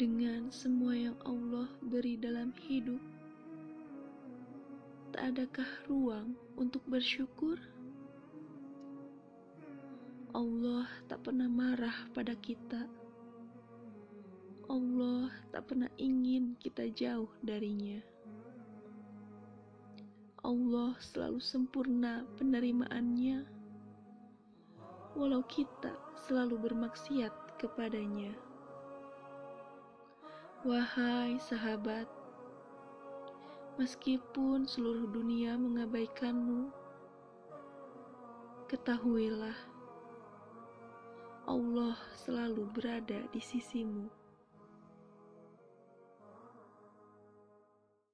dengan semua yang Allah beri dalam hidup, tak adakah ruang untuk bersyukur? Allah tak pernah marah pada kita. Allah tak pernah ingin kita jauh darinya. Allah selalu sempurna penerimaannya, walau kita selalu bermaksiat kepadanya. Wahai sahabat, meskipun seluruh dunia mengabaikanmu, ketahuilah Allah selalu berada di sisimu.